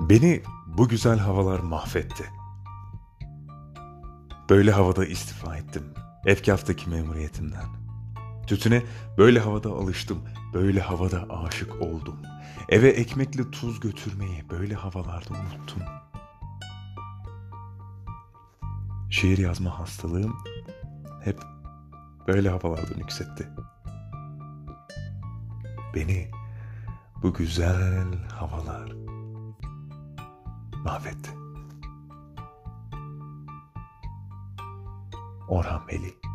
Beni bu güzel havalar mahvetti. Böyle havada istifa ettim. Efkaftaki memuriyetimden. Tütüne böyle havada alıştım. Böyle havada aşık oldum. Eve ekmekle tuz götürmeyi böyle havalarda unuttum. Şiir yazma hastalığım hep böyle havalarda nüksetti. Beni bu güzel havalar mahvetti. Orhan Veli